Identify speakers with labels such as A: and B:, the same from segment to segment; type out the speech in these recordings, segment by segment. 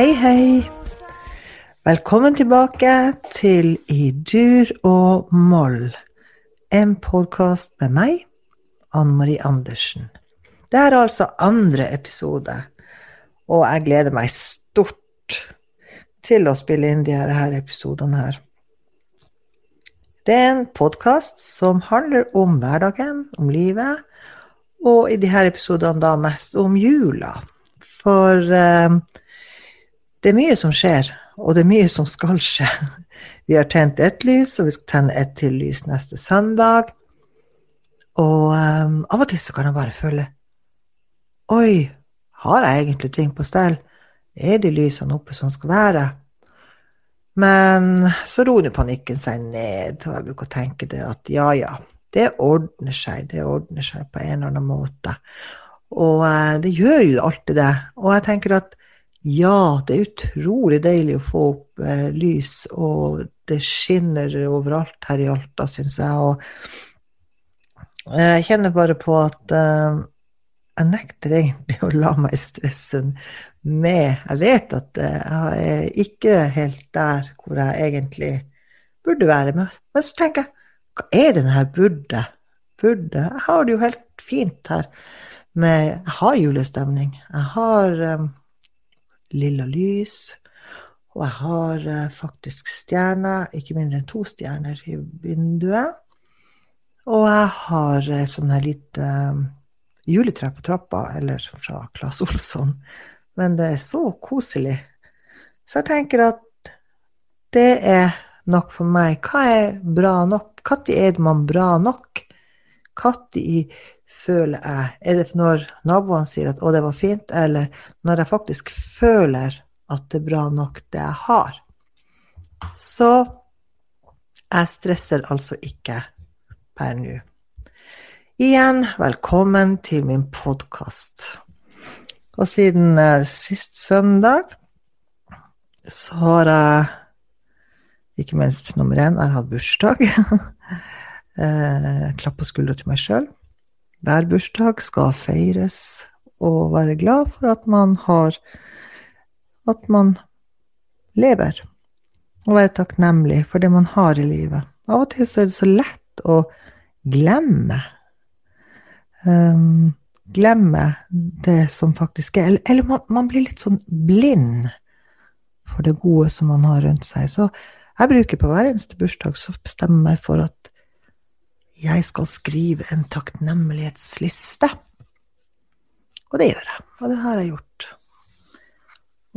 A: Hei, hei. Velkommen tilbake til I dur og moll, en podkast med meg, Anne Marie Andersen. Det er altså andre episode, og jeg gleder meg stort til å spille inn de her episodene her. Det er en podkast som handler om hverdagen, om livet, og i de her episodene da mest om jula. For eh, det er mye som skjer, og det er mye som skal skje. Vi har tent ett lys, og vi skal tenne ett til lys neste søndag. Og um, av og til så kan jeg bare føle Oi, har jeg egentlig ting på stell? Er de lysene oppe som skal være? Men så roer panikken seg ned, og jeg bruker å tenke det at ja, ja, det ordner seg, det ordner seg på en eller annen måte. Og uh, det gjør jo alltid det. Og jeg tenker at ja, det er utrolig deilig å få opp eh, lys, og det skinner overalt her i Alta, syns jeg. Og jeg kjenner bare på at eh, jeg nekter egentlig å la meg stresse med Jeg vet at eh, jeg er ikke helt der hvor jeg egentlig burde være. Men, men så tenker jeg, hva er det her burde? Burde? Jeg har det jo helt fint her. Med, jeg har julestemning. Jeg har um, lilla lys. Og jeg har eh, faktisk stjerner, ikke mindre enn to stjerner i vinduet. Og jeg har eh, sånn her lite uh, juletre på trappa, eller fra Claes Olsson. Men det er så koselig. Så jeg tenker at det er nok for meg. Hva er bra nok? Når er man bra nok? Når føler jeg Er det når naboene sier at 'å, det var fint', eller når jeg faktisk føler at det er bra nok, det jeg har? Så jeg stresser altså ikke per nå. Igjen, velkommen til min podkast. Og siden uh, sist søndag så har jeg ikke minst nummer én, jeg har hatt bursdag. eh, klapp på skuldra til meg sjøl. Hver bursdag skal feires og være glad for at man har At man lever. Og være takknemlig for det man har i livet. Av og til så er det så lett å glemme. Um, glemme det som faktisk er Eller, eller man, man, blir litt sånn blind for det gode som man har rundt seg. Så jeg bruker på hver eneste bursdag så bestemmer jeg meg for at jeg skal skrive en takknemlighetsliste. Og det gjør jeg, og det har jeg gjort.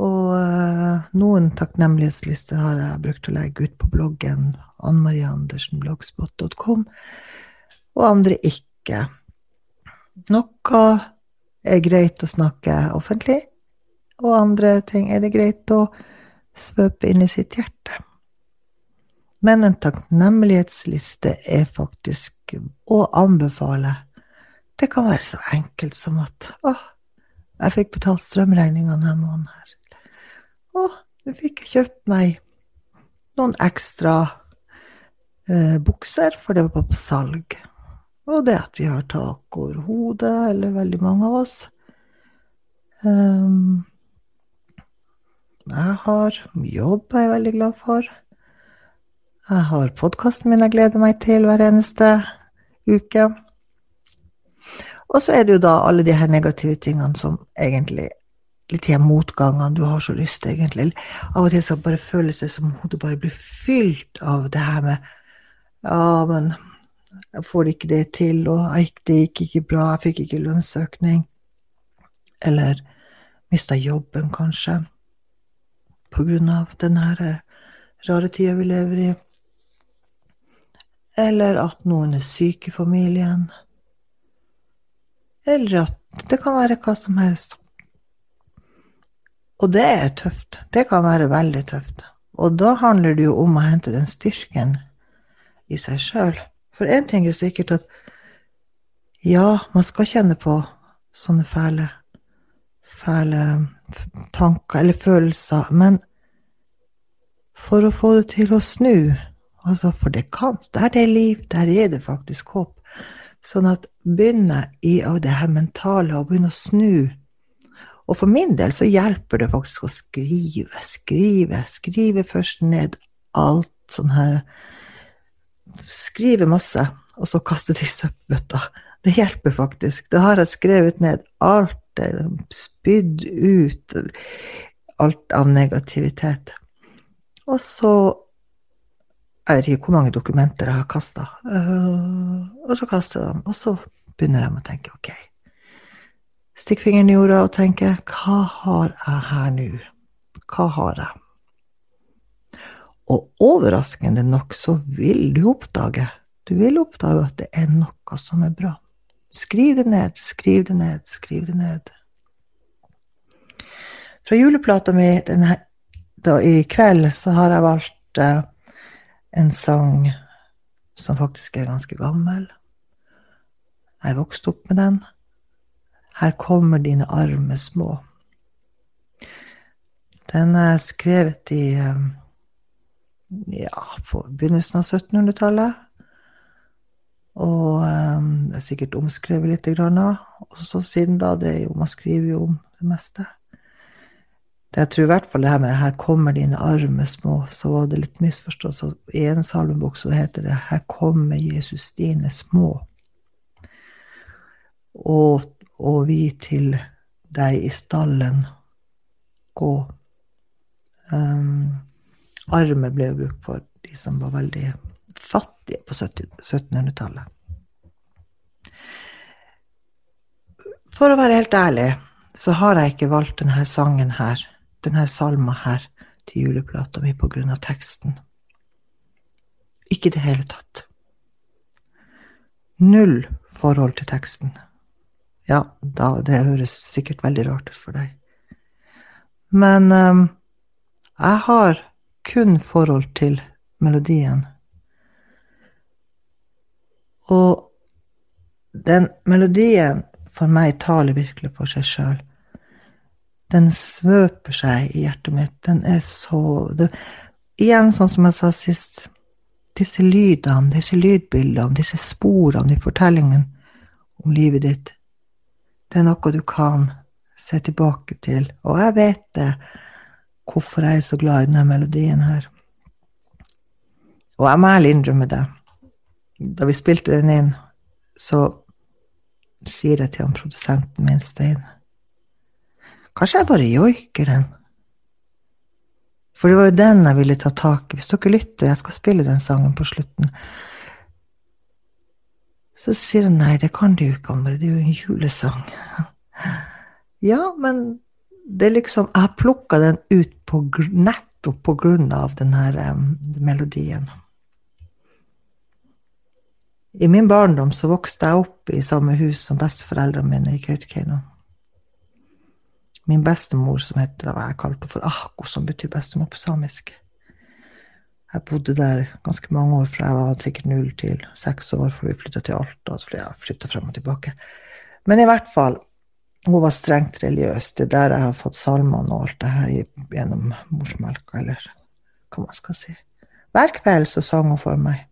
A: Og uh, noen takknemlighetslister har jeg brukt å legge ut på bloggen annmariandersenblogspot.com, og andre ikke. Noe er greit å snakke offentlig, og andre ting er det greit å svøpe inn i sitt hjerte. Men en takknemlighetsliste er faktisk å anbefale. Det kan være så enkelt som at å, jeg fikk betalt strømregninga denne måneden her. Å, nå fikk jeg kjøpt meg noen ekstra eh, bukser, for det var på salg. Og det at vi har tak over hodet, eller veldig mange av oss. Um, jeg har jobb jeg er veldig glad for. Jeg har podkasten min jeg gleder meg til hver eneste uke. Og så er det jo da alle de her negative tingene som egentlig Litt de motgangene du har så lyst, til, egentlig. Av og til så bare føles det som hodet bare blir fylt av det her med Ja, men jeg får ikke det til, og det gikk ikke bra, jeg fikk ikke lønnsøkning. Eller mista jobben, kanskje, på grunn av den her rare tida vi lever i eller at noen er syk i familien, eller at det kan være hva som helst. Og det er tøft. Det kan være veldig tøft. Og da handler det jo om å hente den styrken i seg sjøl. For én ting er sikkert at ja, man skal kjenne på sånne fæle, fæle tanker eller følelser, men for å få det til å snu Altså, for det kan. Der det er liv, der er det faktisk håp. Sånn at begynne i av det her mentale, og begynne å snu, Og for min del så hjelper det faktisk å skrive, skrive, skrive først ned alt sånn her Skrive masse, og så kaste det i søppelbøtta. Det hjelper faktisk. Da har jeg skrevet ned alt, spydd ut alt av negativitet. Og så Jeg vet ikke hvor mange dokumenter jeg har kasta. Øh, og så kaster jeg dem, og så begynner jeg å tenke ok. Stikk fingeren i jorda og tenke hva har jeg her nå? Hva har jeg? Og overraskende nok så vil du oppdage Du vil oppdage at det er noe som er bra. Skriv det ned, skriv det ned, skriv det ned. Fra juleplata mi denne, da, i kveld så har jeg valgt uh, en sang som faktisk er ganske gammel. Jeg vokste opp med den. Her kommer dine arme små. Den er skrevet i uh, ja, på begynnelsen av 1700-tallet. Og um, det er sikkert omskrevet litt. Og så siden da, det er jo, man skriver jo om det meste. Jeg tror i hvert fall det her med 'Her kommer dine arme små', så var det litt misforstått. I en salmebok så heter det 'Her kommer Jesus dine små'. Og, og vi til deg i stallen gå. Um, arme ble brukt for de som var veldig fattige på 1700-tallet. For å være helt ærlig så har jeg ikke valgt denne sangen her, denne salma her, til juleplata mi på grunn av teksten. Ikke i det hele tatt. Null forhold til teksten. Ja, da, det høres sikkert veldig rart ut for deg. Men um, jeg har kun forhold til melodien. Og den melodien for meg taler virkelig for seg sjøl. Den svøper seg i hjertet mitt. Den er så det, Igjen, sånn som jeg sa sist, disse lydene, disse lydbildene, disse sporene i fortellingen om livet ditt, det er noe du kan se tilbake til. Og jeg vet det hvorfor jeg er så glad i denne melodien her. Og jeg må ærlig innrømme det. Da vi spilte den inn, så sier jeg til han produsenten min, Stein Kanskje jeg bare joiker den? For det var jo den jeg ville ta tak i. Hvis dere lytter, jeg skal spille den sangen på slutten. Så sier han nei, det kan du ikke, Anne, det er jo en julesang. Ja, men det er liksom Jeg har plukka den ut på, nettopp på grunn av den her um, melodien. I min barndom så vokste jeg opp i samme hus som besteforeldrene mine i Kautokeino. Min bestemor, som het, da var jeg kalt for Ahko, som betyr bestemor på samisk. Jeg bodde der ganske mange år, fra jeg var sikkert null til seks år, for vi flytta til Alta. fordi jeg flytta frem og tilbake. Men i hvert fall, hun var strengt religiøs. Det er der jeg har fått salmene og alt det her gjennom morsmelka, eller hva man skal si. Hver kveld så sang hun for meg.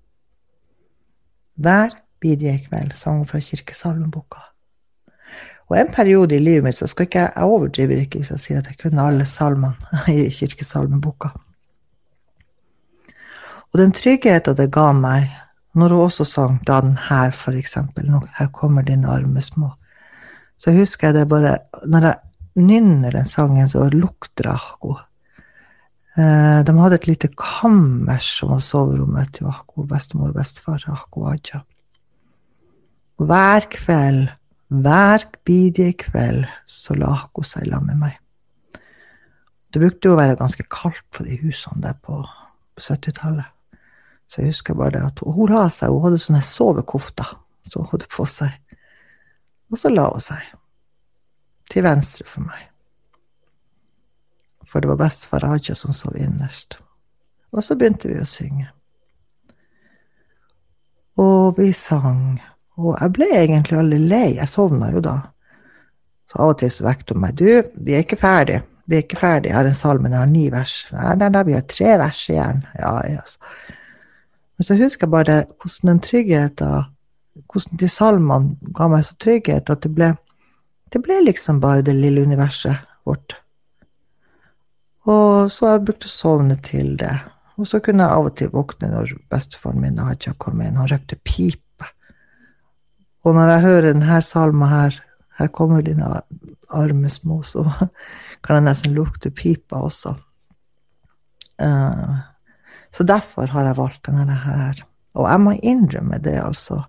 A: Hver bidige kveld sang hun fra kirkesalmeboka. Og en periode i livet mitt så skal ikke jeg, jeg overdriver ikke hvis jeg sier at jeg kunne alle salmene i kirkesalmeboka. Og den tryggheten det ga meg, når hun også sang da den her, for eksempel, 'Her kommer dine arme små', så husker jeg det bare Når jeg nynner den sangen, så lukter det Ahko. Eh, de hadde et lite kammers som var soverommet til Ahko, bestemor og bestefar. Ahko Aja. Hver kveld, hver bidige kveld, så la hun seg sammen med meg. Det brukte jo å være ganske kaldt på de husene der på 70-tallet. Så jeg husker bare det at hun la seg, hun hadde sånne sovekofter som hun hadde på seg. Og så la hun seg. Til venstre for meg. For det var bestefar Raja som sov innerst. Og så begynte vi å synge. Og vi sang. Og jeg ble egentlig aldri lei. Jeg sovna jo da. Så av og til så vekket hun meg. Du, vi er ikke ferdig. Vi er ikke ferdig. Jeg har en salme, jeg har ni vers. Nei, nei, nei, vi har tre vers igjen. Ja, ja. Men så husker jeg bare hvordan den tryggheten hvordan de salmene ga meg så trygghet at det ble Det ble liksom bare det lille universet vårt. Og så jeg brukt å sovne til det. Og så kunne jeg av og til våkne når bestefaren min Haja kom inn. Han røykte pipe. Og når jeg hører denne salma her, her kommer dine arme små, så kan jeg nesten lukte pipa også. Uh, så derfor har jeg valgt denne her. Og jeg må innrømme det, altså,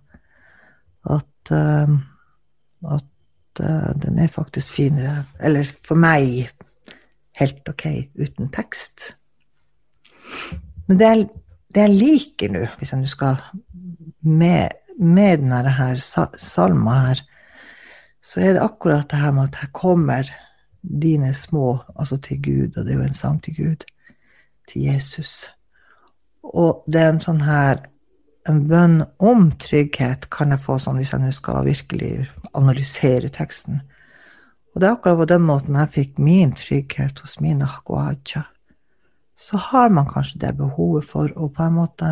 A: at, uh, at uh, den er faktisk finere Eller for meg helt ok uten tekst. Men det jeg, det jeg liker nå, hvis jeg nå skal med, med denne her salma her, så er det akkurat det her med at her kommer dine små, altså til Gud, og det er jo en sang til Gud, til Jesus. Og det er en sånn her en bønn om trygghet kan jeg få sånn hvis jeg nå skal virkelig analysere teksten. Og det er akkurat på den måten jeg fikk min trygghet hos mine hakuaja. Så har man kanskje det behovet for å på en måte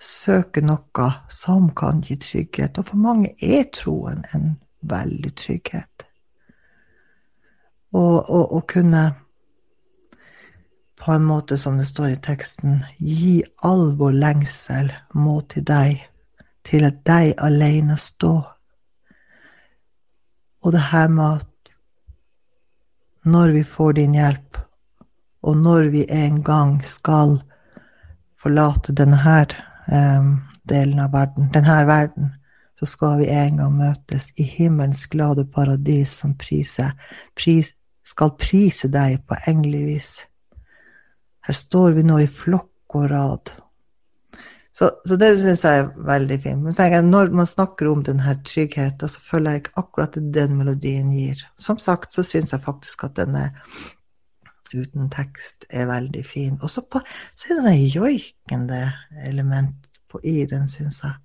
A: søke noe som kan gi trygghet. Og for mange er troen en veldig trygghet. Og å kunne på en måte som det står i teksten, gi all vår lengsel må til deg, til at deg alene stå. Og det her med at når vi får din hjelp, og når vi en gang skal forlate denne her, um, delen av verden, denne verden, så skal vi en gang møtes i himmelens glade paradis som priser, pris, skal prise deg på engelig vis. Her står vi nå i flokk og rad så, så det syns jeg er veldig fint. Men jeg, når man snakker om denne tryggheten, så føler jeg ikke akkurat at den melodien gir. Som sagt så syns jeg faktisk at denne uten tekst er veldig fin. Og så er det sånn joikende element på, i den, syns jeg.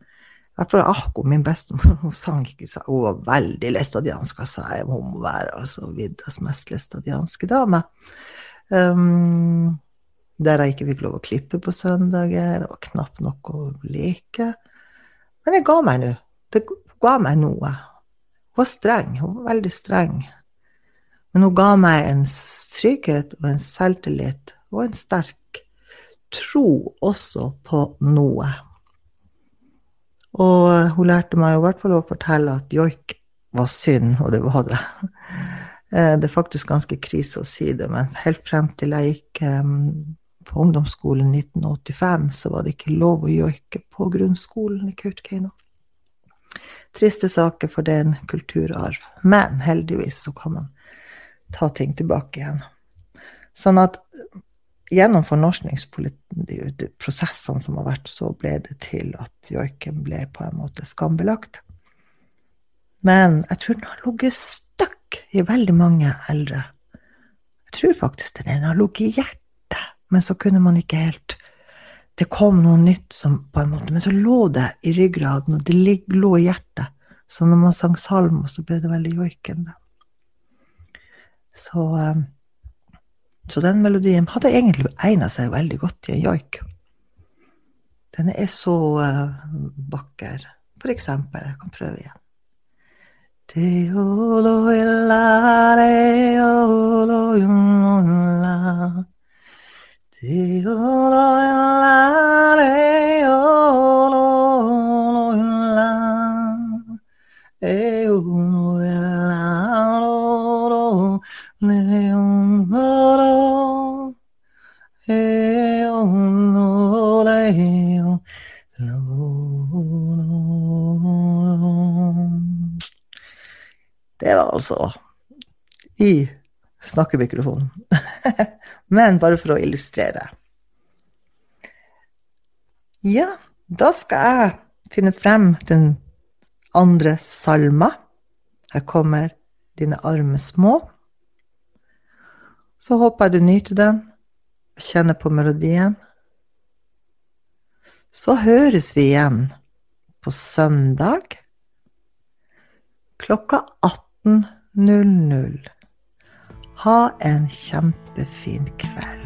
A: I hvert fall Ahko, min bestemor, hun sang ikke så Hun var veldig læstadiansk, altså. Hun må være altså, viddas mest læstadianske dame. Um, der jeg ikke fikk lov å klippe på søndager, og knapt nok å leke. Men det ga meg nå. Det ga meg noe. Hun var streng, hun var veldig streng. Men hun ga meg en trygghet og en selvtillit og en sterk tro også på noe. Og hun lærte meg i hvert fall å fortelle at joik var synd, og det var det. Eh, det er faktisk ganske krise å si det, men helt frem til jeg gikk på ungdomsskolen 1985 så var det ikke lov å joike på grunnskolen i Kautokeino. Triste saker, for det er en kulturarv. Men heldigvis så kan man ta ting tilbake igjen. Sånn at gjennom fornorskningsprosessene som har vært, så ble det til at joiken ble på en måte skambelagt. Men jeg tror den har ligget støkk i veldig mange eldre. Jeg tror faktisk den har ligget i hjertet men så kunne man ikke helt Det kom noe nytt som på en måte Men så lå det i ryggraden, og det lå i hjertet. Så når man sang salmer, så ble det veldig joikende. Så, eh, så den melodien hadde egentlig egna seg veldig godt i en joik. Den er så uh, vakker. For eksempel, jeg kan prøve igjen. Det snakkemikrofonen. Men bare for å illustrere. Ja, da skal jeg finne frem den andre salma. Her kommer Dine arme små. Så håper jeg du nyter den, kjenner på melodien. Så høres vi igjen på søndag klokka 18.00. Ha en kjempefin kveld.